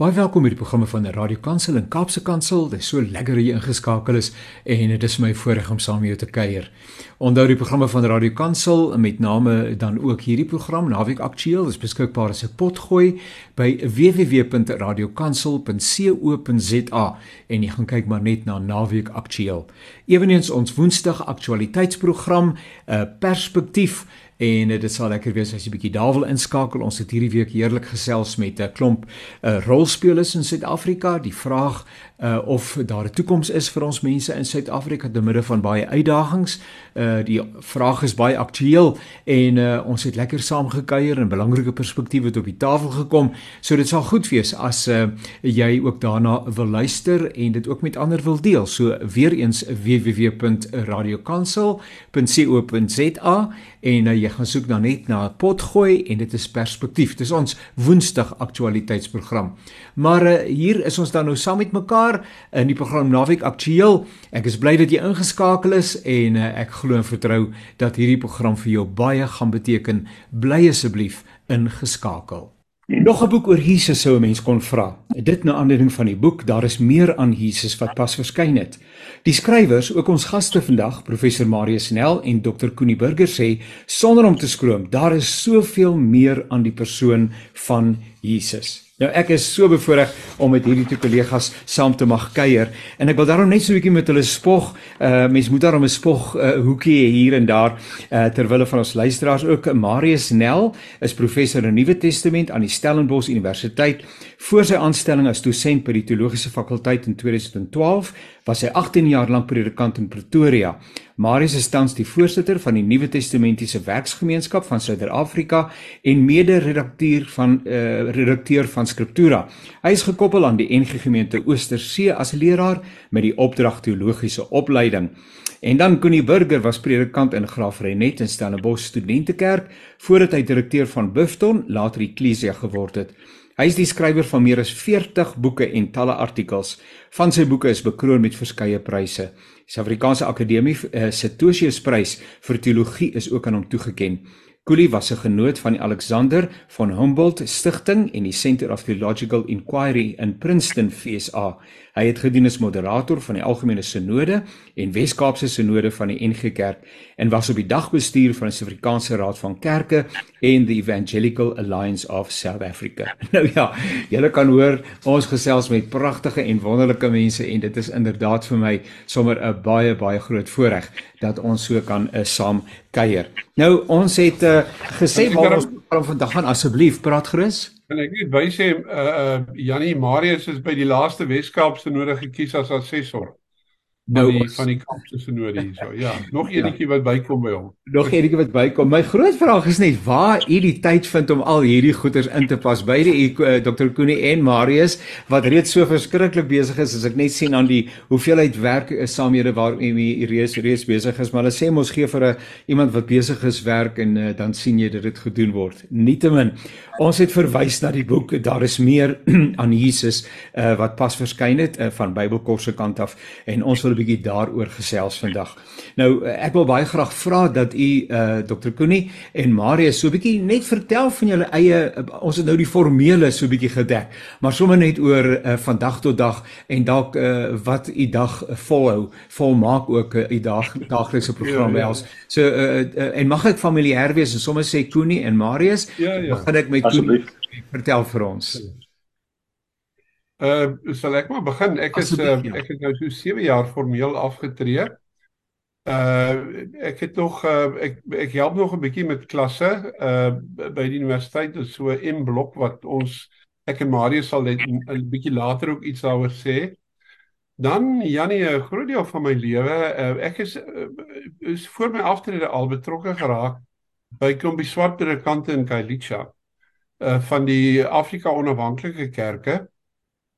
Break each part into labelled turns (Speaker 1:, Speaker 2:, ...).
Speaker 1: Baie welkom by die programme van Radio Kansel en Kaapse Kansel. Dit is so lekker dat jy ingeskakel is en dit is my voorreg om saam met jou te kuier. Onthou die programme van Radio Kansel met name dan ook hierdie program Naweek Aktueel is beskikbaar as 'n potgooi by www.radiokansel.co.za en jy gaan kyk maar net na Naweek Aktueel. Eweneens ons Woensdag aktualiteitsprogram 'n uh, perspektief en dit sal lekker wees as jy bietjie daar wil inskakel. Ons het hierdie week heerlik gesels met 'n klomp uh, rolspelers in Suid-Afrika. Die vraag uh, of daar 'n toekoms is vir ons mense in Suid-Afrika te midde van baie uitdagings. Uh, die vraag is baie aktueel en uh, ons het lekker saamgekuier en belangrike perspektiewe op die tafel gekom. So dit sal goed wees as uh, jy ook daarna wil luister en dit ook met ander wil deel. So weer eens www.radiokansel.co.za en uh, jy gaan soek dan net na potgooi en dit is perspektief. Dis ons Woensdag aktualiteitsprogram. Maar uh, hier is ons dan nou saam met mekaar in die program Naweek Aktueel. Ek is bly dat jy ingeskakel is en uh, ek glo en vertrou dat hierdie program vir jou baie gaan beteken. Bly asseblief ingeskakel. Nog 'n boek oor Jesus sou 'n mens kon vra. Dit na aanleiding van die boek Daar is meer aan Jesus wat pas verskyn het. Die skrywers, ook ons gaste vandag, professor Marius Nel en dokter Koenie Burger sê sonder om te skroom, daar is soveel meer aan die persoon van Jesus. Nou ek is so bevoorreg om met hierdie twee kollegas saam te mag kuier en ek wil daarom net so 'n bietjie met hulle spog. Uh mens moet daarom 'n spog uh, hoekie hier en daar uh terwyl van ons luisteraars ook Marius Nel is professor in Nuwe Testament aan die Stellenbosch Universiteit. Voor sy aanstelling as dosent by die teologiese fakulteit in 2012 was hy 18 jaar lank predikant in Pretoria. Marius is tans die voorsitter van die Nuwe Testamentiese Werksgemeenskap van Suider-Afrika en mede-redakteur van uh redakteur van Scriptura. Hy is gekoppel aan die NG Gemeente Oostersee as leraar met die opdrag teologiese opleiding. En dan Connie Burger was predikant in Graafrenet in Stellenbosch Studentekerk voordat hy direkteur van Buffton, later Ecclesia geword het. Hy is die skrywer van meer as 40 boeke en talle artikels. Van sy boeke is bekroon met verskeie pryse. Die Suid-Afrikaanse Akademie uh, se Tosiusprys vir teologie is ook aan hom toegekend. Cooley was 'n genoot van die Alexander von Humboldt Stichting en die Center of Theological Inquiry in Princeton, VSA. Hy het gedien as moderator van die Algemene Sinode en Wes-Kaapse Sinode van die NG Kerk en was op die dagbestuur van die Suid-Afrikaanse Raad van Kerke en the Evangelical Alliance of South Africa. Nou ja, julle kan hoor ons gesels met pragtige en wonderlike mense en dit is inderdaad vir my sommer 'n baie baie groot voorreg dat ons so kan uh, saam kuier. Nou ons het uh, gesê waar ons vandag gaan asseblief praat gerus.
Speaker 2: En ek net by sê uh uh Jannie Marius is by die laaste Weskaapse nodige gekies as assessor nou van die, van die kampse sinode hierso. Ja, nog ja. enetjie ja. wat bykom by hom.
Speaker 1: Nog enetjie wat bykom. My groot vraag is net waar u die tyd vind om al hierdie goeders in te pas. Beide u uh, Dr. Koenie en Marius wat reeds so verskriklik besig is as ek net sien aan die hoeveelheid werk is saamhede waar u reeds reeds besig is, maar hulle sê mos gee vir 'n iemand wat besig is werk en uh, dan sien jy dat dit gedoen word. Nietemin, ons het verwys na die boek Daar is meer aan Jesus uh, wat pas verskyn het uh, van Bybelkorse kant af en ons wil bietjie daaroor gesels vandag. Nou eh, ek wil baie graag vra dat u uh eh, Dr. Koenie en Marius so bietjie net vertel van julle eie uh, ons het nou die formele so bietjie gedek, maar sommer net oor uh, van dag tot dag en dalk uh wat u dag volhou, volmaak ook u uh, dag daglikse program ja, ja. wels. So uh, uh en mag ek familier wees en sommer sê Koenie en Marius?
Speaker 2: Ja ja.
Speaker 1: Begin ek met Koenie. Vertel vir ons. Ja.
Speaker 2: Uh sal ek maar begin. Ek is uh, ek het nou so 7 jaar formeel afgetree. Uh ek het nog uh, ek ek help nog 'n bietjie met klasse uh by die universiteit, dis so 'n blok wat ons ek en Marius sal net 'n bietjie later ook iets daaroor sê. Dan Janie, 'n groot deel van my lewe, uh, ek is uh, is voor my aftrede al betrokke geraak by klompie swart predikante in Kailicha uh van die Afrika Onafhanklike Kerke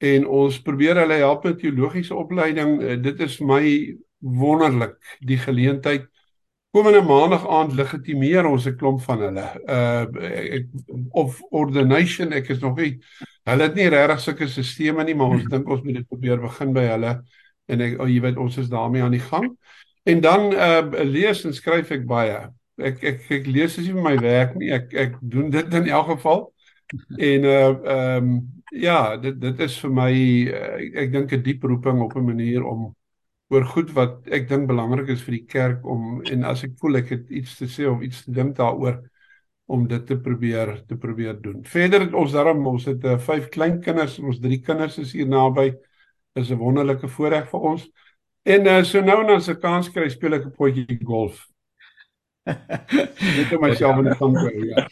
Speaker 2: en ons probeer hulle help met teologiese opleiding. Uh, dit is my wonderlik die geleentheid. Komende maandag aand legitimeer ons 'n klomp van hulle. Uh ek, of ordination, ek is nog nie hulle het nie regtig sulke stelsels nie, maar ons dink ons moet dit probeer begin by hulle en ek oh, jy weet ons is daarmee aan die gang. En dan uh lees en skryf ek baie. Ek ek ek lees as nie my werk nie. Ek ek doen dit in elk geval. En uh ehm um, ja, dit dit is vir my uh, ek, ek dink 'n diep roeping op 'n manier om oor goed wat ek dink belangrik is vir die kerk om en as ek voel ek het iets te sê of iets te dink daaroor om dit te probeer te probeer doen. Verder het ons daarom ons het uh, vyf klein kinders, ons drie kinders is hier naby. Is 'n wonderlike voorreg vir ons. En uh, so nou en dan se kans kry speel ek 'n potjie golf. Net om myself in die gang te hou, ja.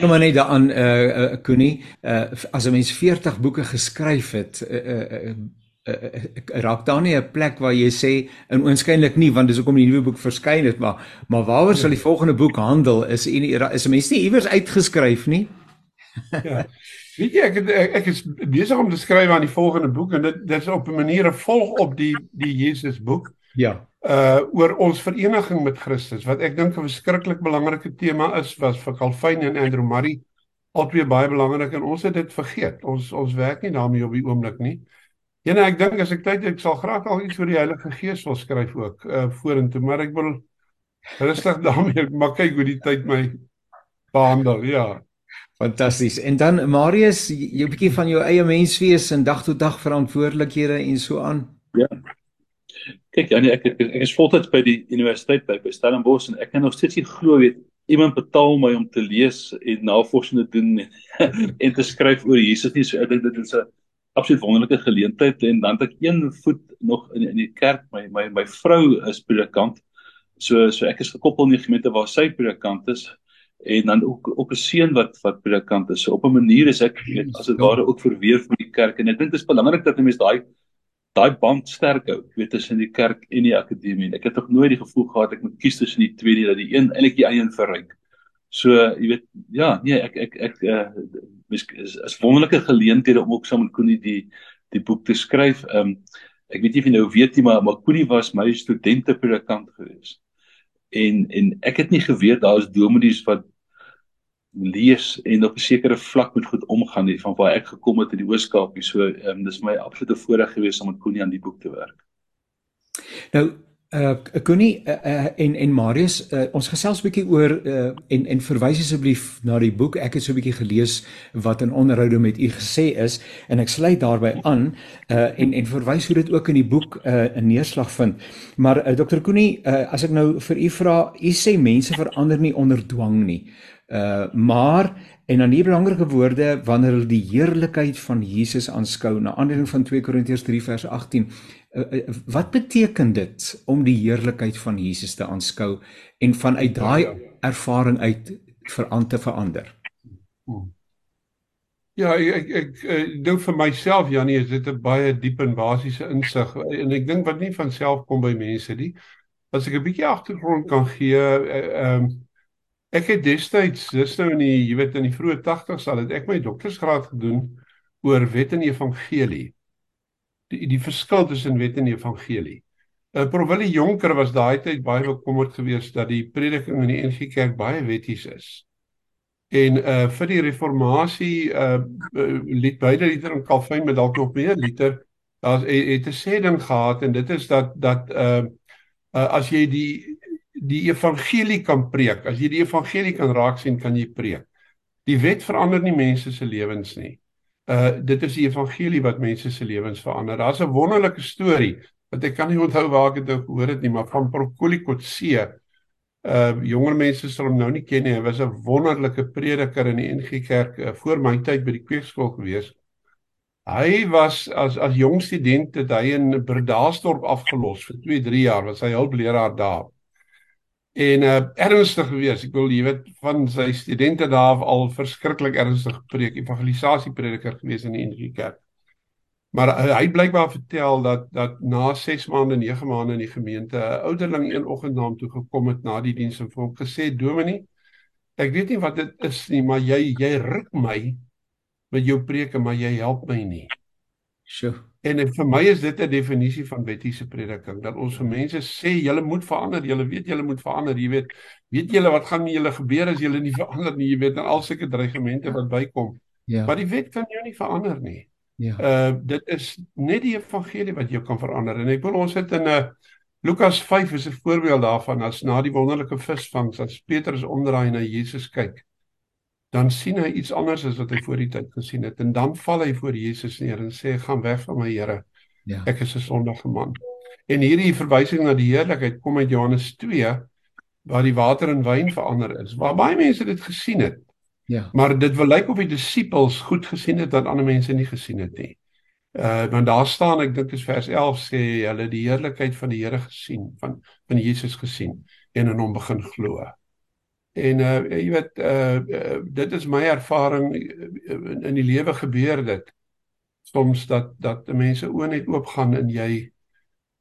Speaker 1: Nou maar net daaraan eh uh, uh, Koenie, uh, as 'n mens 40 boeke geskryf het, eh uh, uh, uh, uh, raak daar nie 'n plek waar jy sê en oënskynlik nie want dis hoekom die nuwe boek verskyn het maar maar waaroor sal die volgende boek handel? Is en is 'n mens nie iewers uitgeskryf nie?
Speaker 2: Ja. Weet jy ek ek, ek is besig om te skryf aan die volgende boek en dit dit is op 'n manier 'n volg op die die Jesus boek.
Speaker 1: Ja
Speaker 2: uh oor ons vereniging met Christus wat ek dink 'n verskriklik belangrike tema is was vir Calvin en Andrew Murray albei baie belangrik en ons het dit vergeet ons ons werk nie daarmee op die oomblik nie Ja nee, ek dink as ek tyd het, ek sal graag al iets oor die Heilige Gees wil skryf ook uh vorentoe, maar ek wil rustig daarmee maar kyk hoe die tyd my behandel. Ja.
Speaker 1: Fantasties. En dan Marius, jy 'n bietjie van jou eie menswees en dag tot dag verantwoordelikhede en so aan.
Speaker 3: Ja. Kyk, Janie, ek, ek ek is voltyds by die universiteit by, by Stellenbosch en ek kan nog steeds nie glo weet iemand betaal my om te lees en navorsing te doen en, en te skryf oor Jesus nie. So ek dink dit is 'n absoluut wonderlike geleentheid en dan het ek een voet nog in in die kerk. My my my vrou is predikant. So so ek is gekoppel in die gemeente waar sy predikant is en dan ook ook 'n seun wat wat predikant is. So op 'n manier is ek weet as dit ware ook verweef met die kerk. En ek dink dit is belangrik dat 'n mens daai daai band sterk hou weet tussen die kerk en die akademie en ek het nog nooit die gevoel gehad ek moet kies tussen die twee nie dat die een eintlik die eie verryk so jy weet ja nee ek ek ek, uh, is is wonderlike geleenthede om ook saam met Koenie die die boek te skryf. Ehm um, ek weet nie of jy nou weet nie maar maar Koenie was my studente predikant gewees. En en ek het nie geweet daar is dominees wat lees en op 'n sekere vlak met goed omgaan nie van waar ek gekom het in die Oos-Kaap. So ehm um, dis my absolute voorreg gewees om met Koenie aan die boek te werk.
Speaker 1: Nou Uh Connie uh, uh, en en Marius, uh, ons gesels bietjie oor uh, en en verwys asseblief na die boek. Ek het so bietjie gelees wat in onderhoude met u gesê is en ek sluit daarbey aan uh en en verwys hoe dit ook in die boek uh 'n neerslag vind. Maar uh, Dr Connie, uh, as ek nou vir u vra, u sê mense verander nie onder dwang nie. Uh maar en dan die belangrike woorde wanneer hulle die heerlikheid van Jesus aanskou na aanleiding van 2 Korintiërs 3 vers 18 Eh, eh, wat beteken dit om die heerlikheid van Jesus te aanskou en vanuit daai ja, ja. ervaring uit veraan te verander?
Speaker 2: Hmm. Ja, ek ek, ek, ek dink vir myself Janie, is dit 'n baie diep en basiese insig en ek dink wat nie van self kom by mense nie. As ek 'n bietjie agtergrond kan gee, eh, ehm uh, ek het destyds, dis nou in die jy weet in die vroeë 80's al het ek my doktorsgraad gedoen oor wet en evangelie die die verskil tussen wet en evangelie. Uh, Prof Willie Jonker was daai tyd baie bekommerd geweest dat die prediking in die NG Kerk baie wetties is. En uh vir die reformatie uh, uh lied beide liter en Calvin met dalk nog meer liter daar's het 'n sê ding gehad en dit is dat dat uh, uh as jy die die evangelie kan preek, as jy die evangelie kan raak sien, kan jy preek. Die wet verander nie mense se lewens nie. Uh dit is die evangelie wat mense se lewens verander. Daar's 'n wonderlike storie wat ek kan nie onthou waar ek dit nou gehoor het nie, maar van Prokolikotse. Uh jonger mense sal hom nou nie ken nie. Hy was 'n wonderlike prediker in die NG Kerk uh, voor my tyd by die kweekskool gewees. Hy was as as jong student het hy in Bredasdorp afgelos vir 2, 3 jaar, was hy hulpleraar daar en uh ernstig gewees. Ek wil jy weet van sy studente daar al verskriklik ernstig preek, evangelisasie prediker gewees in die NG Kerk. Maar uh, hy blykbaar vertel dat dat na 6 maande, 9 maande in die gemeente 'n ouderling een oggend na hom toe gekom het na die diens en vir hom gesê: "Dominee, ek weet nie wat dit is nie, maar jy jy ruk my met jou preke, maar jy help my nie."
Speaker 1: Sjoe.
Speaker 2: En vir my is dit 'n definisie van wettiese prediking dat ons vir mense sê julle moet verander, julle weet julle moet verander, jy weet, weet julle wat gaan met julle gebeur as julle nie verander nie, jy weet, en al sulke dreigemente wat bykom. Ja. Maar die wet kan jou nie verander nie. Ja. Uh dit is net die evangelie wat jou kan verander. En ek wil ons het in 'n uh, Lukas 5 is 'n voorbeeld daarvan as na die wonderlike visvangs as Petrus omdraai na Jesus kyk. Dan sien hy iets anders as wat hy voor die tyd gesien het en dan val hy voor Jesus neer en sê gaan weg van my Here. Ja. Ek is 'n sondige man. En hierdie verwysing na die heerlikheid kom uit Johannes 2 waar die water in wyn verander is. Waar baie mense dit gesien het. Ja. Maar dit wil lyk of die disippels goed gesien het wat ander mense nie gesien het nie. Uh want daar staan ek dink is vers 11 sê hulle die heerlikheid van die Here gesien, van van Jesus gesien en in hom begin glo. En uh jy weet uh, uh dit is my ervaring in, in die lewe gebeur dit soms dat dat mense oë net oopgaan en jy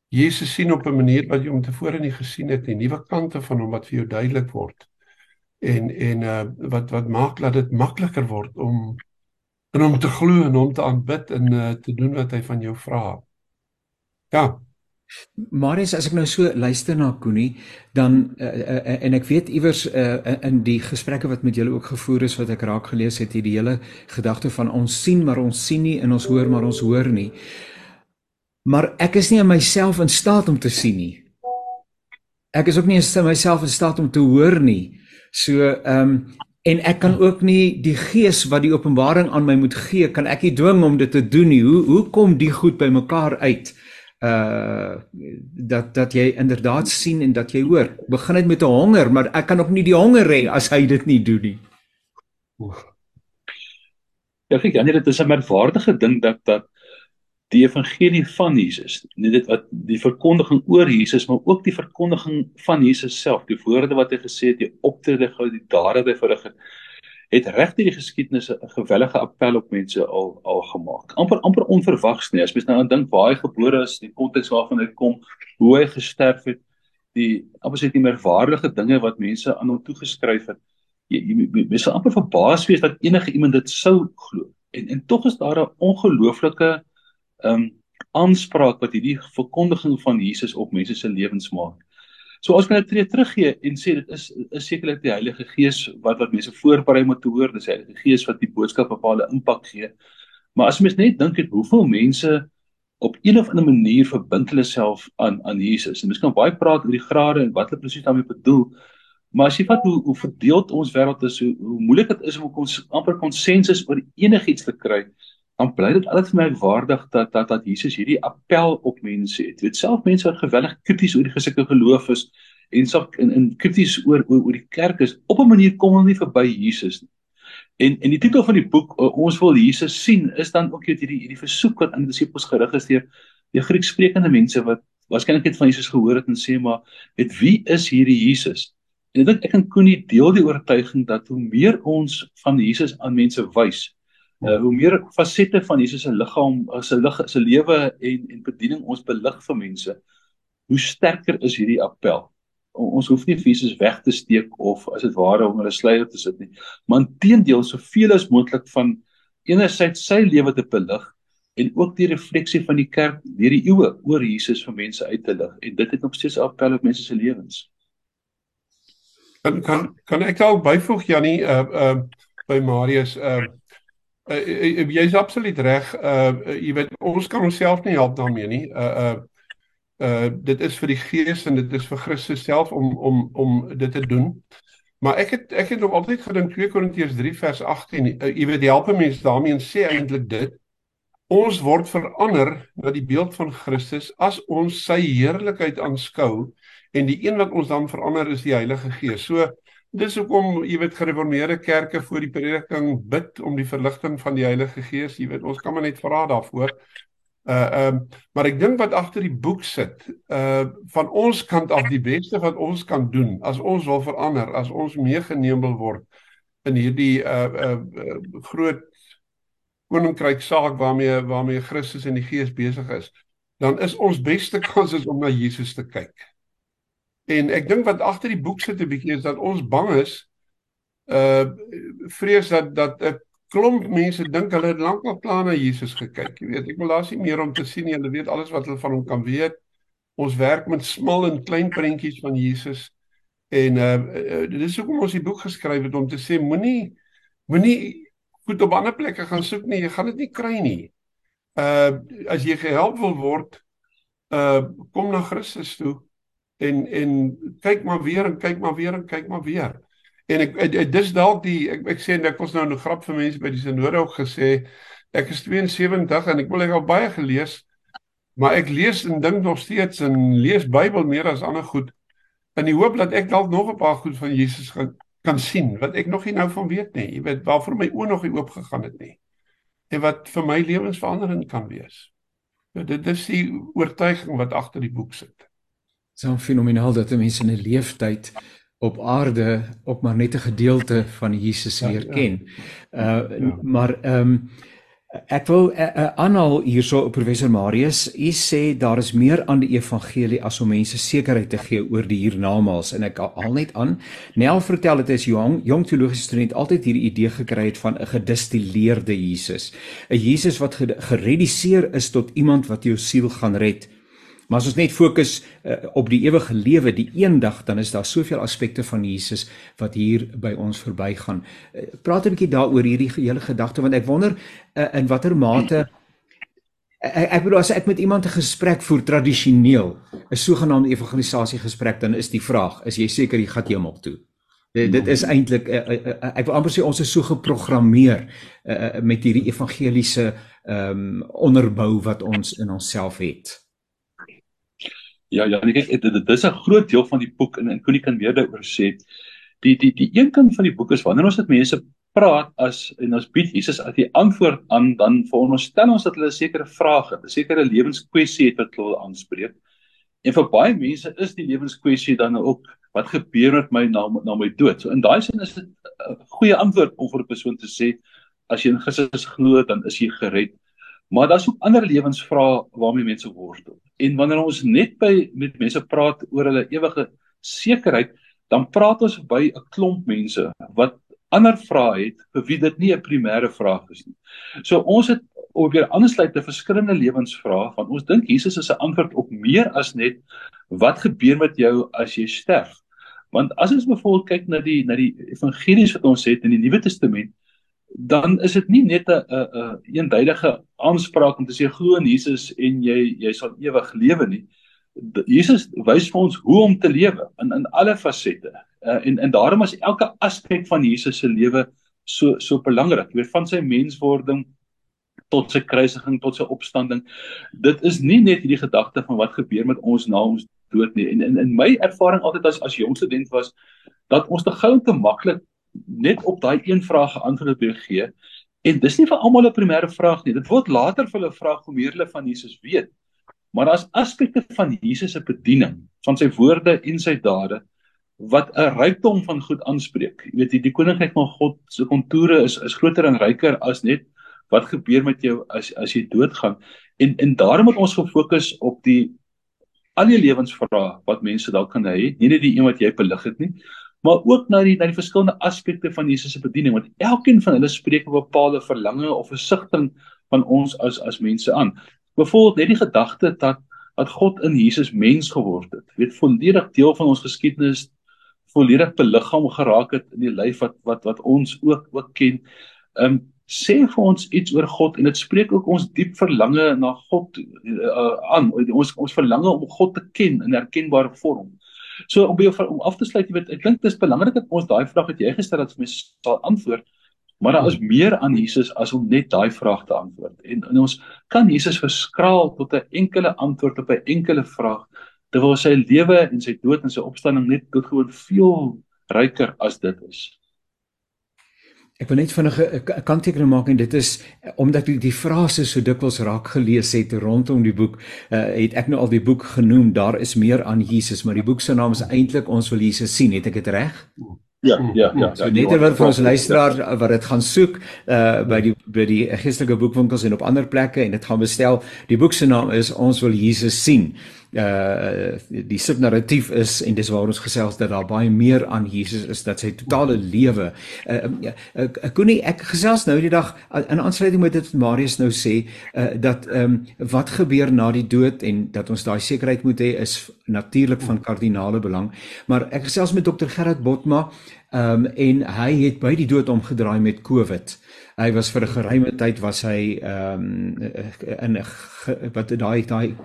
Speaker 2: Jesus sien op 'n manier wat jy om tevore nie gesien het nie, nuwe kante van hom wat vir jou duidelik word. En en uh wat wat maak dat dit makliker word om in hom te glo en hom te aanbid en uh te doen wat hy van jou vra. Ja,
Speaker 1: Marius, as ek nou so luister na Koenie, dan uh, uh, en ek weet iewers uh, in die gesprekke wat met julle ook gevoer is wat ek raak gelees het, hierdie hele gedagte van ons sien maar ons sien nie en ons hoor maar ons hoor nie. Maar ek is nie in myself in staat om te sien nie. Ek is ook nie in myself in staat om te hoor nie. So ehm um, en ek kan ook nie die gees wat die openbaring aan my moet gee, kan ek nie dwing om dit te doen nie. Hoe hoe kom die goed by mekaar uit? uh dat dat jy inderdaad sien en dat jy hoor. Begin dit met 'n honger, maar ek kan ook nie die honger hê as hy dit nie doen nie.
Speaker 3: Ja, ek dink dit is 'n merkwaardige ding dat dat die evangelie van Jesus, nie dit wat die verkondiging oor Jesus, maar ook die verkondiging van Jesus self, die woorde wat hy gesê het, die optrede, die dade wat hy verrig het, het regtig die geskiedenis 'n gewellige appel op mense al al gemaak. amper amper onverwags nie. As mens nou aan dink waar hy gebore is, die konteks waarvan hy kom, hoe hy gesterf het, die amper sê die merkwaardige dinge wat mense aan hom toegeskryf het. Jy, jy mens sal amper verbaas wees dat enige iemand dit sou glo. En en tog is daar 'n ongelooflike ehm um, aanspraak wat hierdie verkondiging van Jesus op mense se lewens maak. So ons net teruggee en sê dit is is sekerlik die Heilige Gees wat wat mense voorberei om te hoor, dis die Heilige Gees wat die boodskap hulle impak gee. Maar as mens net dink het hoeveel mense op een of ander manier verbind hulle self aan aan Jesus. En mens kan baie praat oor die grade en wat hulle presies daarmee bedoel. Maar as jy vat hoe hoe verdeeld ons wêreld is, hoe, hoe moeilik dit is om ons amper konsensus oor enigiets te kry, dan bly dit altyd vir my waardig dat dat dat Jesus hierdie appel op mense het. Jy weet self mense wat geweldig krities oor die gesikte geloof is en self in in krities oor oor oor die kerk is op 'n manier kom hulle nie verby Jesus nie. En en die titel van die boek ons wil Jesus sien is dan ook hierdie hierdie versoek wat aan die disippels gerig is deur die Griekssprekende mense wat waarskynlik net van Jesus gehoor het en sê maar met wie is hierdie Jesus? En ek dink ek en Koenie deel die oortuiging dat hoe meer ons van Jesus aan mense wys, Uh, hoe meer fasette van Jesus se liggaam, se lig, se lewe en en bediening ons belig vir mense, hoe sterker is hierdie appel. O, ons hoef nie Jesus weg te steek of as dit ware om hulle sluier te sit nie, maar inteendeel soveel as moontlik van enerzijds sy lewe te belig en ook die refleksie van die kerk deur die eeue oor Jesus vir mense uit te lig en dit het nog steeds 'n appel op mense se lewens.
Speaker 2: Kan kan kan ek dalk byvoeg Jannie uh uh by Marius uh uh, uh, jy's absoluut reg. Uh, uh jy weet ons kan onsself nie help daarmee nie. Uh uh uh dit is vir die gees en dit is vir Christus self om om om dit te doen. Maar ek het ek het nog altyd gedink 2 Korintiërs 3 vers 18, uh, jy weet die helpe mense daarmee en sê eintlik dit ons word verander na die beeld van Christus as ons sy heerlikheid aanskou en die een wat ons dan verander is die Heilige Gees. So Dis hoekom jy weet gereformeerde kerke voor die prediking bid om die verligting van die Heilige Gees. Jy weet ons kan maar net vra daarvoor. Uh ehm um, maar ek dink wat agter die boek sit, uh van ons kant af die beste wat ons kan doen as ons wil verander, as ons meegeneem wil word in hierdie uh uh, uh groot koninkryk saak waarmee waarmee Christus en die Gees besig is, dan is ons beste kans is om na Jesus te kyk. En ek dink wat agter die boek sit 'n bietjie is dat ons bang is uh vrees dat dat 'n klomp mense dink hulle het lankal klaar na Jesus gekyk. Jy weet, ek wil daar sien meer om te sien. Hulle weet alles wat hulle van hom kan weet. Ons werk met smal en klein prentjies van Jesus. En uh, uh dit is hoekom ons die boek geskryf het om te sê moenie moenie goed op ander plekke gaan soek nie. Jy gaan dit nie kry nie. Uh as jy gehelp wil word, uh kom na Christus toe en en kyk maar weer en kyk maar weer en kyk maar weer. En ek, ek, ek dis dalk die ek, ek sê ek was nou 'n grap vir mense by die sinode ook gesê ek is 72 en ek wil ek al baie gelees maar ek lees en dink nog steeds en lees Bybel meer as ander goed in die hoop dat ek dalk nog 'n paar goed van Jesus gaan kan sien wat ek nog nie nou van weet nie. Jy weet waarvoor my oë nog nie oop gegaan het nie. En wat vir my lewensveranderend kan wees. Nou, dit is die oortuiging wat agter die boek sit
Speaker 1: so fenomenaal dat mense in 'n leeftyd op aarde ook maar net 'n gedeelte van Jesus leer ja, ja. ken. Uh ja. maar ehm um, ek wil uh, uh, aanhaal hierso op professor Marius. U sê daar is meer aan die evangelie as om mense sekerheid te gee oor die hiernamaals en ek haal net aan. Nel vertel dit is jong jong teologiese student altyd hierdie idee gekry het van 'n gedistilleerde Jesus. 'n Jesus wat gereduseer is tot iemand wat jou siel gaan red. Maar as ons net fokus uh, op die ewige lewe, die eendag, dan is daar soveel aspekte van Jesus wat hier by ons verbygaan. Uh, praat 'n bietjie daaroor hierdie hele gedagte want ek wonder uh, in watter mate ek, ek bedoel as ek met iemand 'n gesprek voer tradisioneel, 'n sogenaamde evangelisasie gesprek, dan is die vraag, is jy seker jy gaan hemel toe? Dit, dit is eintlik ek wil amper sê ons is so geprogrammeer uh, met hierdie evangeliese ehm um, onderbou wat ons in onsself het.
Speaker 3: Ja, ja, ek kyk dit, dit is 'n groot deel van die boek en en Koenie kan meer daaroor sê. Die die die een kant van die boek is wanneer ons met mense praat as en ons bied Jesus as die antwoord aan dan veronderstel ons dat hulle sekere vraag het, 'n sekere lewenskwessie het wat hulle aanspreek. En vir baie mense is die lewenskwessie dan ook wat gebeur met my na na my dood. So in daai sin is dit 'n goeie antwoord om vir 'n persoon te sê as jy in Christus glo, dan is jy gered. Maar daar's ook ander lewensvrae waarmee mense worstel. En wanneer ons net by met mense praat oor hulle ewige sekerheid, dan praat ons by 'n klomp mense wat ander vrae het vir wie dit nie 'n primêre vraag is nie. So ons het op weer aansluit te verskillende lewensvrae van ons dink Jesus is 'n antwoord op meer as net wat gebeur met jou as jy sterf. Want as ons byvoorbeeld kyk na die na die evangelies wat ons het in die Nuwe Testament, dan is dit nie net 'n 'n 'n eenduidige aanspraak om te sê glo in Jesus en jy jy sal ewig lewe nie. Jesus wys vir ons hoe om te lewe in in alle fasette. Uh, en en daarom is elke aspek van Jesus se lewe so so belangrik. Jy weet van sy menswording tot sy kruisiging tot sy opstanding. Dit is nie net hierdie gedagte van wat gebeur met ons na ons dood nie. En in in my ervaring altyd as as jong student was dat ons te gou te maklik net op daai een vraag geantwoord te gee. En dis nie vir almal 'n primêre vraag nie. Dit word later vir hulle vra hoe meer hulle van Jesus weet. Maar daar's aspekte van Jesus se bediening, van sy woorde en sy dade wat 'n rykdom van goed aanspreek. Jy weet, die, die koninkryk van God se kontoure is is groter en ryker as net wat gebeur met jou as as jy doodgaan. En en daarom moet ons gefokus op die al die lewensvrae wat mense dalk kan hê, nie net die een wat jy belig het nie, maar ook na die na die verskillende aspekte van Jesus se bediening want elkeen van hulle spreek 'n bepaalde verlange of 'n sigting van ons as as mense aan. Byvoorbeeld net die gedagte dat dat God in Jesus mens geword het. Weet volledig deel van ons geskiedenis volledig beliggaam geraak het in die lyf wat wat wat ons ook ook ken. Ehm um, sê vir ons iets oor God en dit spreek ook ons diep verlange na God uh, aan. Ons ons verlange om God te ken in erkenbare vorm. So om jou om af te sluit, jy weet, ek dink dit is belangrik dat ons daai vraag wat jy gestel het vir my sal antwoord. Maar daar is meer aan Jesus as om net daai vraag te antwoord. En, en ons kan Jesus verskraal tot 'n enkele antwoord op 'n enkele vraag terwyl sy lewe en sy dood en sy opstanding net doodgewoon veel ryker as dit is.
Speaker 1: Ek wil net vinnig 'n kanttekening maak en dit is eh, omdat ek die frase so dikwels raak gelees het rondom die boek, uh, het ek nou al die boek genoem, daar is meer aan Jesus, maar die boek se naam is eintlik ons wil Jesus sien, het ek dit reg?
Speaker 3: Ja, ja, ja.
Speaker 1: So net wat vir ons luisteraar wat dit gaan soek uh by die by die geestelike boekwinkels en op ander plekke en dit gaan bestel. Die boek se naam is Ons wil Jesus sien uh die subnarratief is en dis waar ons gesels dat daar baie meer aan Jesus is dat sy totale lewe uh ek uh, kon nie ek gesels nou die dag uh, in aansluiting met dit Marius nou sê uh dat ehm um, wat gebeur na die dood en dat ons daai sekerheid moet hê is natuurlik van kardinale belang. Maar ek gesels met dokter Gerard Botma ehm um, en hy het by die dood omgedraai met COVID Hy was vir 'n geruime tyd was hy ehm um, in 'n wat daai daai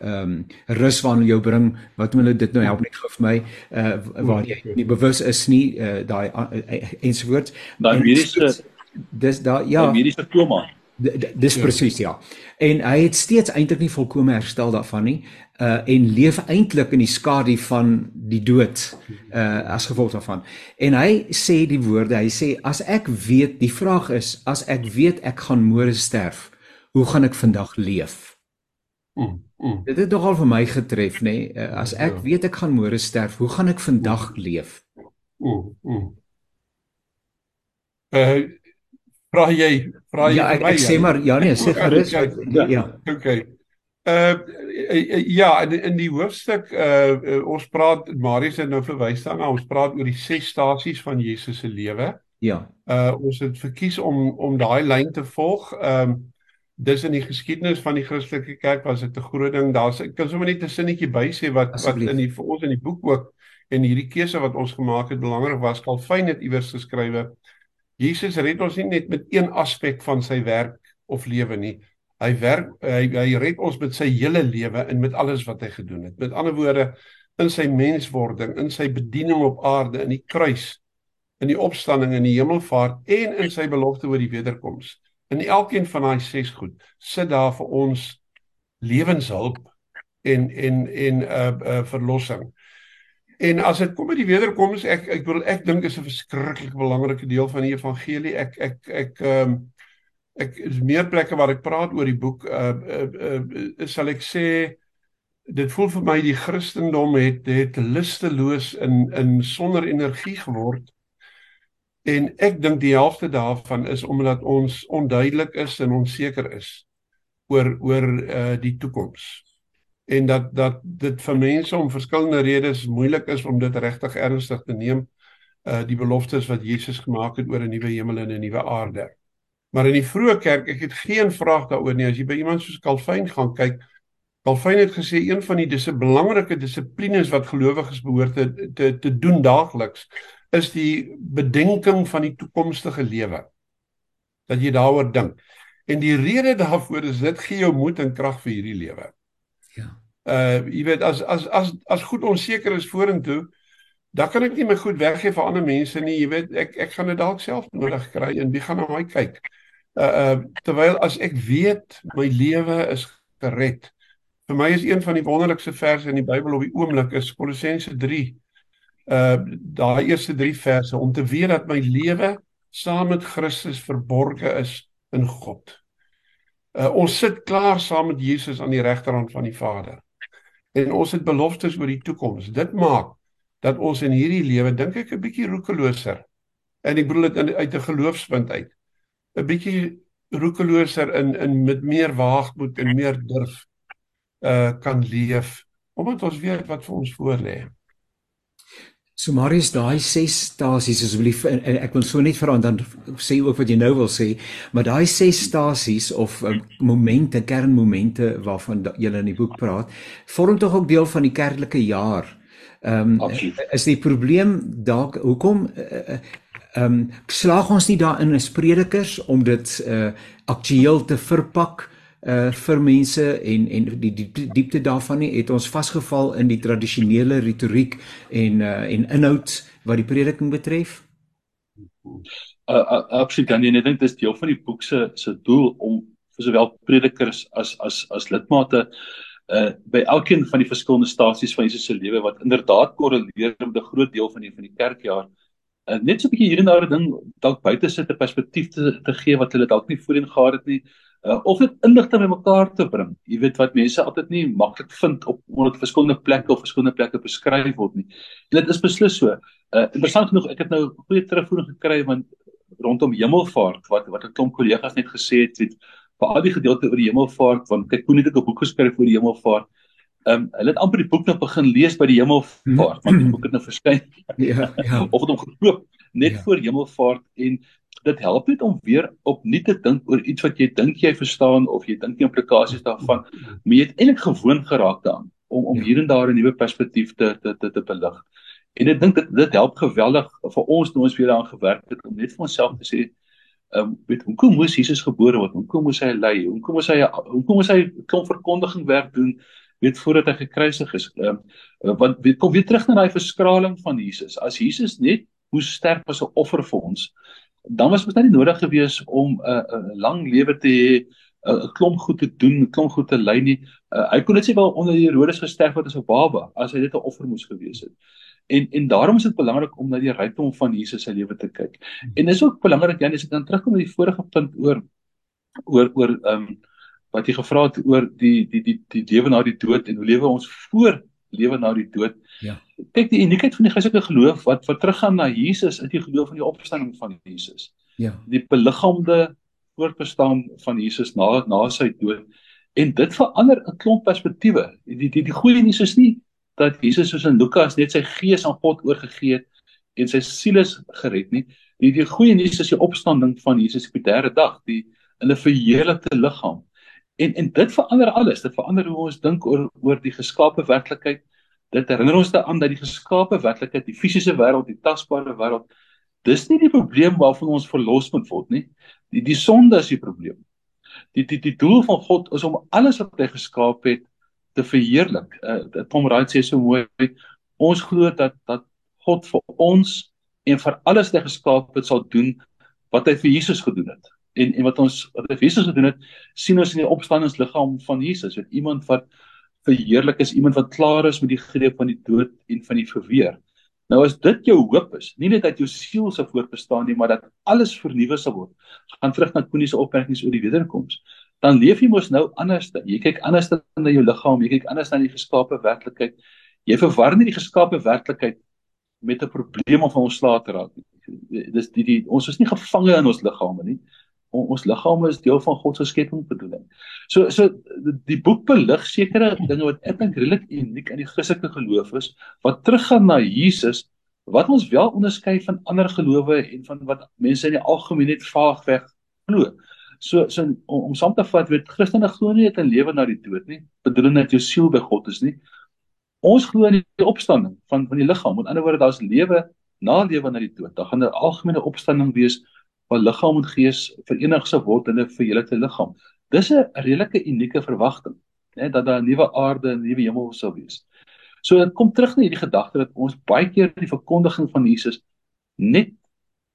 Speaker 1: ehm um, rus waarna jou bring wat hulle dit nou help net vir my uh, waar jy nie bewus is nie uh, daai uh, ensovoorts
Speaker 3: daai mediese
Speaker 1: dis daai ja.
Speaker 3: mediese koma
Speaker 1: dis ja. presies ja en hy het steeds eintlik nie volkome herstel daarvan nie uh en leef eintlik in die skadu van die dood uh as gevolg daarvan. En hy sê die woorde, hy sê as ek weet, die vraag is, as ek weet ek gaan môre sterf, hoe gaan ek vandag leef? Mm, mm. Dit het nogal vir my getref, nê? Nee? Uh, as ek ja. weet ek gaan môre sterf, hoe gaan ek vandag leef?
Speaker 2: Mm, mm. Uh vra jy, vra jy
Speaker 1: Ja, ek, ek sê maar ja nee, sê gerus. Ja. ja.
Speaker 2: Okay. Uh ja, in in die hoofstuk uh, uh ons praat Marius het nou verwys daarna, ons praat oor die ses stasies van Jesus se lewe.
Speaker 1: Ja.
Speaker 2: Uh ons het verkies om om daai lyn te volg. Ehm um, dis in die geskiedenis van die Christelike kerk was dit 'n groot ding. Daar's ek kan sommer net 'n sinnetjie by sê wat Asseblief. wat in die vir ons in die boek ook en hierdie keuse wat ons gemaak het belangrik was. Calvin het iewers geskrywe Jesus red ons nie net met een aspek van sy werk of lewe nie. Hy werk hy hy red ons met sy hele lewe en met alles wat hy gedoen het. Met ander woorde in sy menswording, in sy bediening op aarde, in die kruis, in die opstanding en die hemelvaart en in sy belofte oor die wederkoms. In elkeen van daai ses goed sit daar vir ons lewenshulp en en en 'n uh, uh, verlossing. En as dit kom by die wederkoms, ek ek bedoel ek dink is 'n verskriklik belangrike deel van die evangelie. Ek ek ek ehm um, ek is meer plekke waar ek praat oor die boek uh uh, uh sal ek sê dit voel vir my die Christendom het het lusteloos in in sonder energie geword en ek dink die helfte daarvan is omdat ons onduidelik is en onseker is oor oor uh die toekoms en dat dat dit vir mense om verskillende redes moeilik is om dit regtig ernstig te neem uh die beloftes wat Jesus gemaak het oor 'n nuwe hemel en 'n nuwe aarde. Maar in die vroeë kerk, ek het geen vraag daaroor nie. As jy by iemand soos Calvin gaan kyk, Calvin het gesê een van die dis 'n belangrike dissiplines wat gelowiges behoort te, te te doen daagliks is die bedenking van die toekomstige lewe. Dat jy daaroor dink. En die rede daarvoor is dit gee jou moed en krag vir hierdie lewe. Uh jy weet as as as as goed onseker is vorentoe, dan kan ek nie my goed weggee vir ander mense nie. Jy weet ek ek gaan dit dalk self nodig kry en wie gaan na my kyk? uh, uh terwyl as ek weet my lewe is gered. Vir my is een van die wonderlikste verse in die Bybel op die oomblik is Kolossense 3. Uh daai eerste 3 verse om te weet dat my lewe saam met Christus verborge is in God. Uh ons sit klaar saam met Jesus aan die regterhand van die Vader. En ons het beloftes oor die toekoms. Dit maak dat ons in hierdie lewe dink ek 'n bietjie roekeloser. En ek bedoel dit uit 'n geloofspunt uit. 'n bietjie roekeloser in in met meer waagmoed en meer durf uh kan leef omdat ons weet wat vir ons voor lê.
Speaker 1: So Marius daai ses stasies asseblief en, en ek wil so net vra en dan sê ook wat jy nou wil sê, maar daai ses stasies of uh, momente, kernmomente waarvan jy in die boek praat, vorm tog ook deel van die kerklike jaar. Ehm um, is die probleem dalk hoekom uh, ehm um, slaag ons nie daarin as predikers om dit uh aktueel te verpak uh vir mense en en die, die, die diepte daarvan nie het ons vasgeval in die tradisionele retoriek en uh en inhoud wat die prediking betref.
Speaker 3: Uh, absoluut dan ek dink dis deel van die boek se se doel om vir sowel predikers as as as lidmate uh by elkeen van die verskillende stasies van Jesus se lewe wat inderdaad korreleer met 'n groot deel van die van die kerkjaar uh, net so 'n bietjie hier en daar ding dalk buite sit 'n perspektief te te gee wat hulle dalk nie voorheen gehad het nie uh, of dit inligting bymekaar te bring. Jy weet wat mense altyd nie maklik vind op omdat verskillende plekke of verskillende plekke beskryf word nie. En dit is beslis so. Uh, interessant genoeg, ek het nou goeie terugvoering gekry want rondom hemelvaart wat wat 'n klomp kollegas net gesê het, het vir al die gedeelte oor die hemelvaart want kyk hoe net ek 'n boek geskryf oor die hemelvaart Ehm um, hulle het amper die boek nou begin lees by die hemelvaart, want die boek het nou verskyn. ja, ja. Of het hom gekoop net ja. voor hemelvaart en dit help net om weer opnuut te dink oor iets wat jy dink jy verstaan of jy dink die implikasies daarvan, maar jy het eintlik gewoond geraak daaraan om om ja. hier en daar 'n nuwe perspektief te te te, te belig. En ek dink dit dit help geweldig vir ons toe ons weer daaraan gewerk het om net vir onsself te sê Ehm um, weet hoekom moes Jesus gebore word? Hoekom moes hy ly? Hoekom moes hy hoekom moes hy klomp verkondiging werk doen? Weet voordat hy gekruisig is. Ehm um, want weet kom weer terug na daai verskraling van Jesus. As Jesus net moes sterf as 'n offer vir ons, dan was dit nie nodig gewees om 'n uh, 'n uh, lang lewe te hê 'n klomp goed te doen, 'n klomp goed te ly nie. Uh, hy kon net sê wel onder Herodes gesterf het as 'n baba as hy net 'n offer moes gewees het. En en daarom is dit belangrik om na die rykdom van Jesus se lewe te kyk. En dis ook belangrik Jan, as ek dan terugkom na die vorige punt oor oor oor ehm um, wat jy gevra het oor die die die die lewe na die dood en hoe lewe ons voor lewe na die dood. Ja. Kyk die uniekheid van die Christelike geloof wat wat teruggaan na Jesus, is die geloof van die opstanding van Jesus. Ja. Die beliggaamde voortbestaan van Jesus na na sy dood en dit verander 'n klomp perspektiewe. Die die die goeie nuus is nie dat Jesus soos in Lukas net sy gees aan God oorgegee het en sy siel is gered nie. Die die goeie nuus is die opstanding van Jesus op die derde dag, die in 'n verheerlikte liggaam. En en dit verander alles. Dit verander hoe ons dink oor oor die geskape werklikheid. Dit herinner ons daaraan dat die geskape werklikheid, die fisiese wêreld, die tasbare wêreld, dis nie die probleem waarvan ons verlos moet word nie. Die die sonde is die probleem. Die die die doel van God is om alles wat hy geskaap het te verheerlik. Uh, Tom Wright sê so mooi, ons glo dat dat God vir ons en vir alles wat hy geskaap het sal doen wat hy vir Jesus gedoen het. En en wat ons wat Jesus gedoen het, sien ons in die opstandingsliggaam van Jesus, met iemand wat verheerlik is, iemand wat klaar is met die greep van die dood en van die verweer. Nou as dit jou hoop is, nie net dat jou siel sou voortbestaan nie, maar dat alles vernuwe sal word. Gaan terug na Koenie se opmerkings oor die wederkoms. Dan leef jy mos nou anders. Jy kyk anders na jou liggaam, jy kyk anders na die geskape werklikheid. Jy verwar nie die geskape werklikheid met 'n probleem of ons slaat raak nie. Dis die, die ons is nie gevange in ons liggame nie ons liggame is deel van God se skepingsbedoeling. So so die boek belig sekere dinge wat ek dink redelik uniek in die Christelike geloof is wat teruggaan na Jesus wat ons wel onderskei van ander gelowe en van wat mense in die algemeen net vaagweg glo. So so om, om saam te vat weet Christene glo nie dat 'n lewe na die dood nie, bedoel net jou siel by God is nie. Ons glo in die opstanding van van die liggaam. Met ander woorde daar's lewe na lewe na die dood. Daar gaan 'n algemene opstanding wees waar liggaam en gees verenig sou word in 'n verheerlikte liggaam. Dis 'n redelike unieke verwagting, né, dat daar 'n nuwe aarde en 'n nuwe hemel sou wees. So dit kom terug na hierdie gedagte dat ons baie keer die verkondiging van Jesus net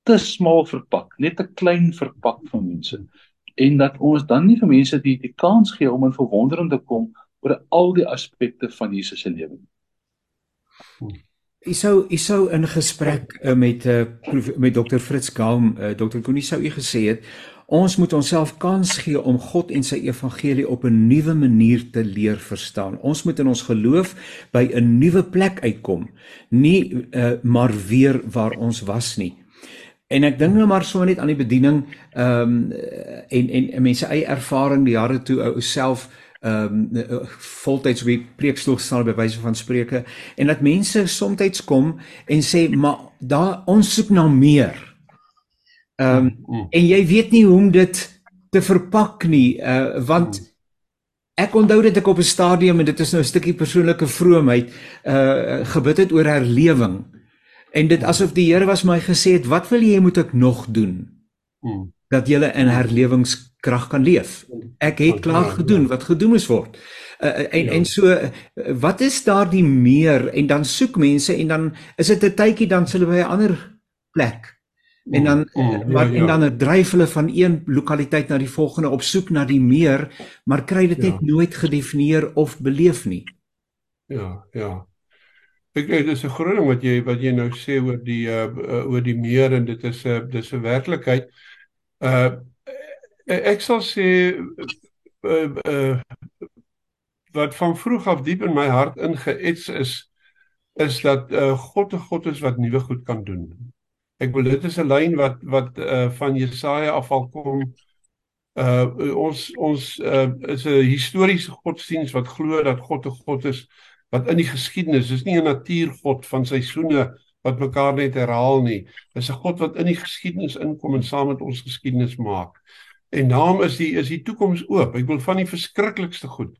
Speaker 3: te smal verpak, net te klein verpak vir mense en dat ons dan nie vir mense die die kans gee om in verwondering te kom oor al die aspekte van Jesus se lewe nie.
Speaker 1: Ek sou ek sou in gesprek uh, met uh, met dokter Fritz Gaum, uh, dokter Koenie sou u gesê het ons moet onsself kans gee om God en sy evangelie op 'n nuwe manier te leer verstaan. Ons moet in ons geloof by 'n nuwe plek uitkom, nie uh, maar weer waar ons was nie. En ek dink nou maar sommer net aan die bediening ehm um, en en mense eie ervaring die jare toe ou self ehm um, voltyds die preekstoel staan by wyse van spreuke en dat mense soms kom en sê maar daar ons soek na meer. Ehm um, mm. en jy weet nie hoe om dit te verpak nie uh want mm. ek onthou dit ek op 'n stadium en dit is nou 'n stukkie persoonlike vroomheid uh gebid het oor herlewing. En dit asof die Here was my gesê het wat wil jy moet ek nog doen? Mm. Dat jy in herlewings krag kan leef. Ek het klaar gedoen wat gedoen moes word. Uh, en ja. en so wat is daar die meer en dan soek mense en dan is dit 'n tydjie dan hulle by 'n ander plek. En dan oh, oh, maar ja, ja. en dan dryf hulle van een lokaliteit na die volgende op soek na die meer, maar kry dit net ja. nooit gedefinieer of beleef nie.
Speaker 2: Ja, ja. Ek dit is 'n groot ding wat jy wat jy nou sê oor die uh oor die meer en dit is 'n uh, dis 'n werklikheid. Uh ek sal sê uh, uh, wat van vroeg af diep in my hart ingeets is is dat uh, God 'n God is wat nuwe goed kan doen. Ek wil dit is 'n lyn wat wat uh, van Jesaja afval kom. Uh ons ons uh, is 'n historiese godsdiens wat glo dat God 'n God is wat in die geskiedenis is nie 'n natuurgod van seisoene wat mekaar net herhaal nie. Dis 'n God wat in die geskiedenis inkom en saam met ons geskiedenis maak. En naam is die is die toekoms oop. Ek wil van die verskriklikste goed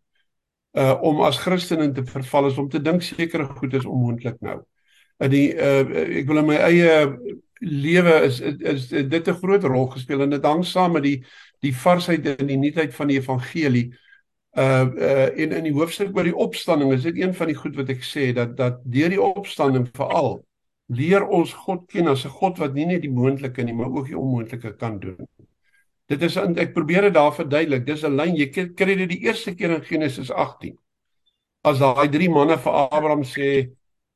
Speaker 2: uh om as Christen in te verval is om te dink sekere goed is onmoontlik nou. In die uh ek wil in my eie lewe is, is is dit 'n groot rol gespeel en dit hang saam met die die varsheid en die nuutheid van die evangelie. Uh uh in in die hoofstuk oor die opstanding is dit een van die goed wat ek sê dat dat deur die opstanding veral leer ons God ken as 'n God wat nie net die moontlike nie, maar ook die onmoontlike kan doen. Dit is ek probeer dit daar verduidelik. Dis 'n lyn jy kry dit die eerste keer in Genesis 18. As daai drie manne vir Abraham sê,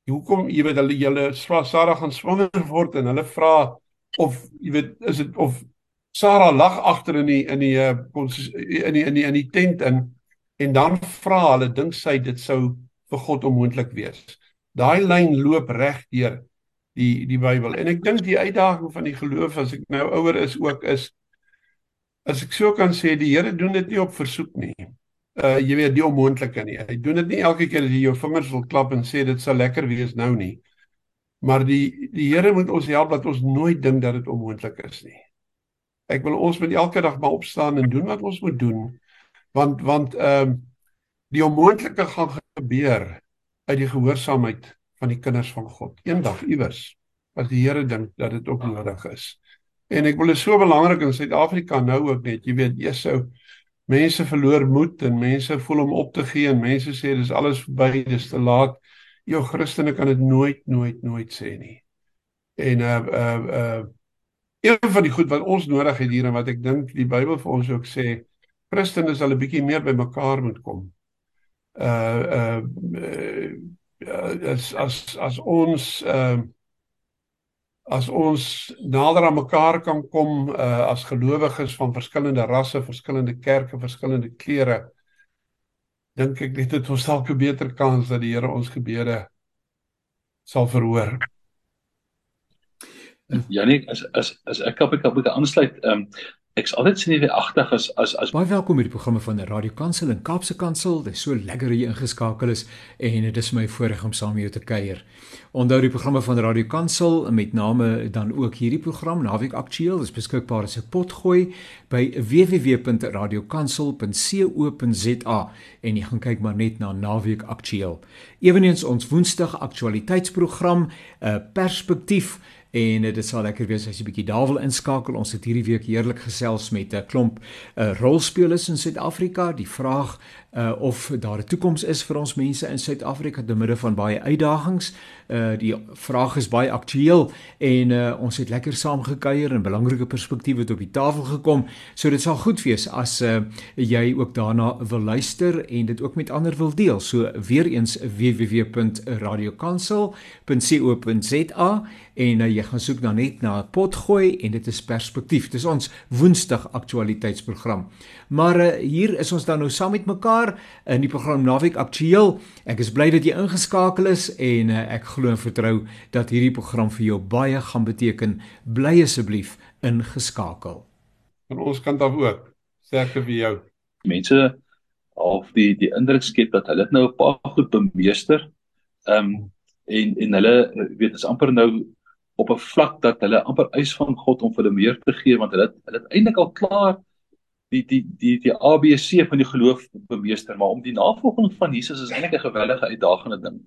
Speaker 2: "Hoekom, jy weet hulle julle Sara gaan swanger word en hulle vra of jy weet is dit of Sara lag agter in die in die uh, in die in die in die tent in en dan vra hulle dink sy dit sou vir God onmoontlik wees. Daai lyn loop reg deur die die Bybel. En ek dink die uitdaging van die geloof as ek nou ouer is ook is as ek so kan sê die Here doen dit nie op versoek nie. Uh jy weet die onmoontlike nie. Hy doen dit nie elke keer as jy jou vingers wil klap en sê dit sal lekker wees nou nie. Maar die die Here moet ons help dat ons nooit dink dat dit onmoontlik is nie. Ek wil ons met elke dag maar opstaan en doen wat ons moet doen. Want want ehm uh, die onmoontlike gaan gebeur uit die gehoorsaamheid van die kinders van God. Eendag iewers as die Here dink dat dit ook nodig is. En ek wil dit so belangrik in Suid-Afrika nou ook net, jy weet, eers sou mense verloor moed en mense voel om op te gee en mense sê dis alles verby, dis te laat. Jou Christene kan dit nooit nooit nooit sê nie. En uh uh uh een van die goed wat ons nodig het hier en wat ek dink die Bybel vir ons ook sê, Christene sal 'n bietjie meer bymekaar moet kom. Uh uh, uh as as as ons ehm uh, as ons nader aan mekaar kan kom uh, as gelowiges van verskillende rasse, verskillende kerke, verskillende klere dink ek dit het ons dalk 'n beter kans dat die Here ons gebede sal verhoor.
Speaker 3: Janik as as as ek op ek ek aansluit ehm um, ek's altyd senuweeagtig as as as
Speaker 1: baie welkom by die programme van die Radio Kansel en Kaapse Kansel. Dit is so lekker hier ingeskakel is en dit is my voorreg om saam met jou te kuier. Onthou die programme van Radio Kansel met name dan ook hierdie program Naweek Aktueel is beskikbaar as 'n potgooi by www.radiokansel.co.za en jy gaan kyk maar net na Naweek Aktueel. Eweneens ons Woensdag aktualiteitsprogram 'n uh, perspektief en dit sal lekker wees as jy bietjie daar wil inskakel. Ons het hierdie week heerlik gesels met 'n klomp uh, rolspelers in Suid-Afrika. Die vraag uh of daar 'n toekoms is vir ons mense in Suid-Afrika te midde van baie uitdagings. Uh die vraag is baie aktueel en uh ons het lekker saamgekuier en belangrike perspektiewe op die tafel gekom. So dit sal goed wees as uh jy ook daarna wil luister en dit ook met ander wil deel. So weer eens www.radiokansel.co.za en uh, jy gaan soek dan net na potgooi en dit is perspektief. Dis ons Woensdag aktualiteitsprogram. Maar uh, hier is ons dan nou saam met mekaar in die program Naweek Aktueel. Ek is bly dat jy ingeskakel is en uh, ek glo en vertrou dat hierdie program vir jou baie gaan beteken. Bly asseblief ingeskakel.
Speaker 2: Van ons kant af ook. Sterkte vir jou.
Speaker 3: Mense of die die indruk skep dat hulle dit nou 'n paar goed bemeester. Ehm um, en en hulle weet is amper nou op 'n vlak dat hulle amper eis van God om vir hulle meer te gee want hulle hulle het eintlik al klaar die die die die ABC van die geloof bemeester, maar om die navolging van Jesus is eintlik 'n geweldige uitdagende ding.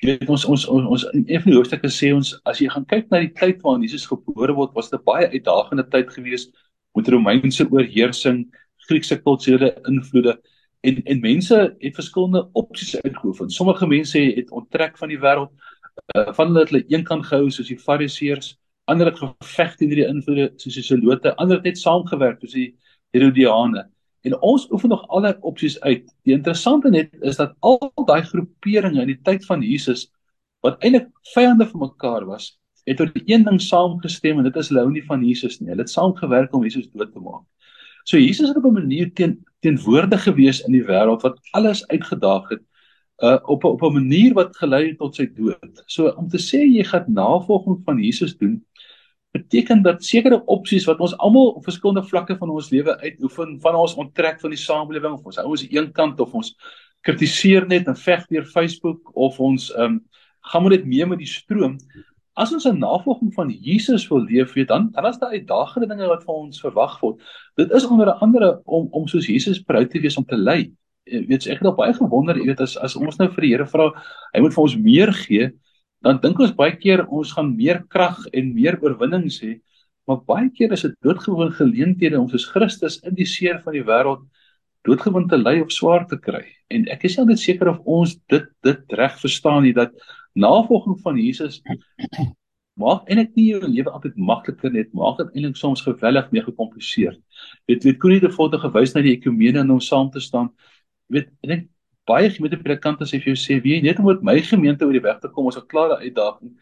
Speaker 3: Jy weet ons ons ons, ons in een van die hoofstukke sê ons as jy gaan kyk na die tyd waarin Jesus gebore word, was dit 'n baie uitdagende tyd geweest met Romeinse oorheersing, Griekse kulturele invloede en en mense het verskillende opsies uitgeoefen. Sommige mense het onttrek van die wêreld, uh, van hulle het hulle eenkant gehou soos die Fariseërs, ander het geveg teen hierdie invloede soos die Zelote, ander het net saamgewerk soos die Herodiane. En ons oefen nog al daai opsies uit. Die interessante net is dat al daai groeperinge in die tyd van Jesus wat eintlik vyande van mekaar was, het oor die een ding saamgestem en dit is hulle hou nie van Jesus nie. Hulle het saamgewerk om Jesus dood te maak. So Jesus het op 'n manier teen teenwoordig gewees in die wêreld wat alles uitgedaag het uh op op 'n manier wat gelei het tot sy dood. So om te sê jy gaan navolging van Jesus doen, beteken dat sekere opsies wat ons almal op verskillende vlakke van ons lewe uitoefen, van ons onttrek van die samelewing of ons hou ons een kant of ons kritiseer net en veg deur Facebook of ons ehm um, gaan moet dit mee met die stroom. As ons 'n navolging van Jesus wil leef, weet dan dan is daar uitdagende dinge wat van ons verwag word. Dit is onder andere om om soos Jesus proud te wees om te lei. Weet ek het al baie gewonder, jy weet as as ons nou vir die Here vra, hy moet vir ons meer gee, dan dink ons baie keer ons gaan meer krag en meer oorwinnings hê, maar baie keer is dit doodgewoon geleenthede om soos Christus in die seer van die wêreld doodgewoon te ly of swaar te kry. En ek is nie altyd seker of ons dit dit reg verstaan nie dat navolging van Jesus maak eintlik nie jou lewe altyd makliker net, maak dit eintlik soms geweldig meer gekompliseer. Weet weet Koenie het voorte gewys na die ekumene en om saam te staan. Weet ek dink baie gemeentepredikante sê vir jou sê wie net om met my gemeente oor die weg te kom is 'n klare uitdaging.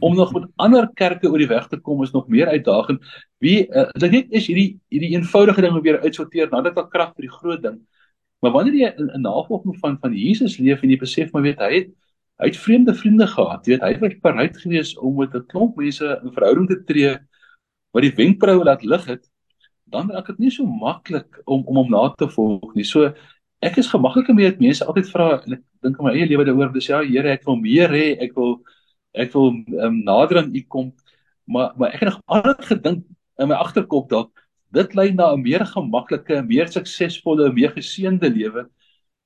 Speaker 3: Om nog met ander kerke oor die weg te kom is nog meer uitdagend. Wie uh, ek dink is hierdie hierdie eenvoudige ding weer uitsorteer nadat al krag vir die groot ding. Maar wanneer jy 'n navolging van van Jesus leef en jy besef maar weet hy het hy het vreemde vriende gehad, jy weet hy was bereid geweest om met 'n klomp mense in verhouding te tree wat die wenkbroue laat lig het, dan raak dit nie so maklik om om hom na te volg nie. So ek is gemaklik om dit mense altyd vra en ek dink in my eie lewe daaroor dis ja Here ek wil meer hê ek wil ek wil um, nader aan u kom maar maar ek het nog altyd gedink in my agterkop dalk dit lei na 'n meer gemaklike meer suksesvolle meer geseënde lewe.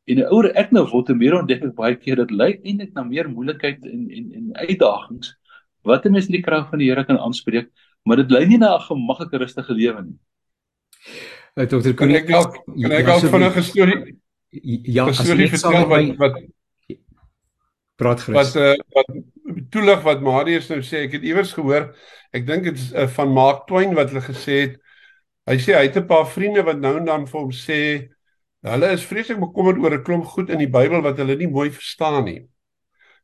Speaker 3: En 'n ouer ek nou word meer ontdek ek baie keer dit lei eintlik na meer moeilikheid en en en uitdagings wat 'n mens in die krag van die Here kan aanspreek maar dit lei nie na 'n gemaklike rustige lewe nie.
Speaker 2: Uh, Dokter kan ek dalk kan ek dalk van 'n storie
Speaker 1: Ja, as jy net sal
Speaker 2: wat wat
Speaker 1: praat gerus.
Speaker 2: Wat uh, wat toelig wat Marius nou sê, ek het iewers gehoor, ek dink dit is uh, van Mark Twain wat hulle gesê het. Hy sê hy het 'n paar vriende wat nou en dan vir hom sê hulle is vreeslik bekommerd oor 'n klomp goed in die Bybel wat hulle nie mooi verstaan nie.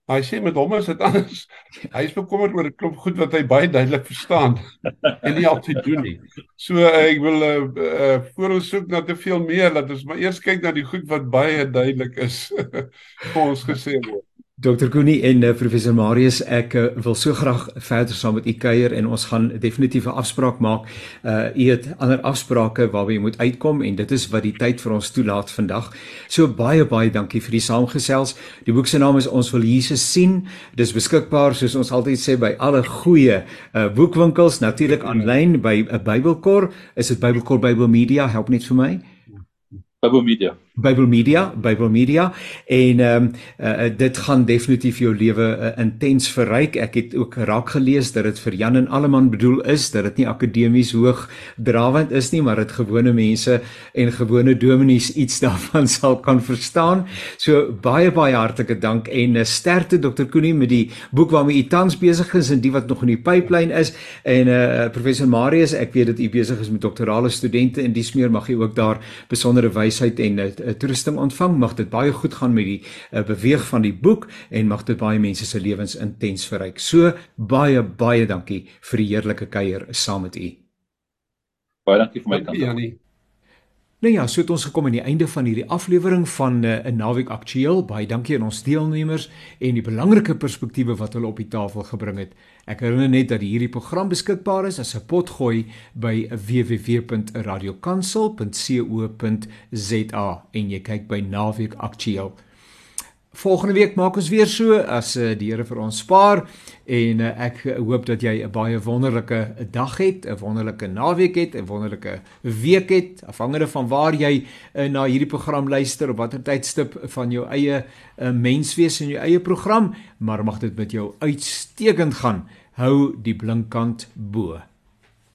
Speaker 2: Hy sê met hom is dit anders. Hy is bekommerd oor 'n klomp goed wat hy baie duidelik verstaan en nie altyd doen nie. So uh, ek wil uh, uh, voor ons soek na te veel meer dat ons maar eers kyk na die goed wat baie duidelik is vir ons gesê word.
Speaker 1: Dr. Koenie en uh, professor Marius, ek uh, wil so graag verder saam met u kuier en ons gaan definitief 'n afspraak maak. Uh u het ander afsprake waarby jy moet uitkom en dit is wat die tyd vir ons toelaat vandag. So baie baie dankie vir die saamgesels. Die boek se naam is Ons wil Jesus sien. Dis beskikbaar soos ons altyd sê by alle goeie uh boekwinkels, natuurlik aanlyn by 'n uh, Bybelkor. Is dit Bybelkor Bible Media? Help net vir my.
Speaker 3: Bible
Speaker 1: Bible Media, Bible Media en ehm um, uh, dit gaan definitief jou lewe uh, intens verryk. Ek het ook raak gelees dat dit vir Jan en Alleman bedoel is, dat dit nie akademies hoog drawend is nie, maar dit gewone mense en gewone dominees iets daarvan sal kan verstaan. So baie baie hartlike dank en uh, sterkte Dr. Koenie met die boek waarmee u tans besig is en die wat nog in die pipeline is en eh uh, professor Marius, ek weet dat u besig is met doktorale studente en dis meer mag jy ook daar besondere wysheid en uh, toerusting ontvang. Mag dit baie goed gaan met die uh, beweeg van die boek en mag dit baie mense se lewens intens verryk. So baie baie dankie vir die heerlike kuier saam met u.
Speaker 3: Baie dankie vir my kant.
Speaker 1: Nou ja, so het ons gekom aan die einde van hierdie aflewering van eh, 'n uh, Naweek Aktueel. Baie dankie aan ons deelnemers en die belangrike perspektiewe wat hulle op die tafel gebring het. Ek herinner net dat hierdie program beskikbaar is as 'n potgooi by www.radiokansel.co.za en jy kyk by Naweek Aktueel. Volgende week maak ons weer so as uh, die Here vir ons spaar en uh, ek hoop dat jy 'n baie wonderlike dag het, 'n wonderlike naweek het, 'n wonderlike week het, afhangende van waar jy uh, na hierdie program luister op watter tydstip van jou eie menswees en jou eie program, maar mag dit met jou uitstekend gaan. Hou die blinkkant bo.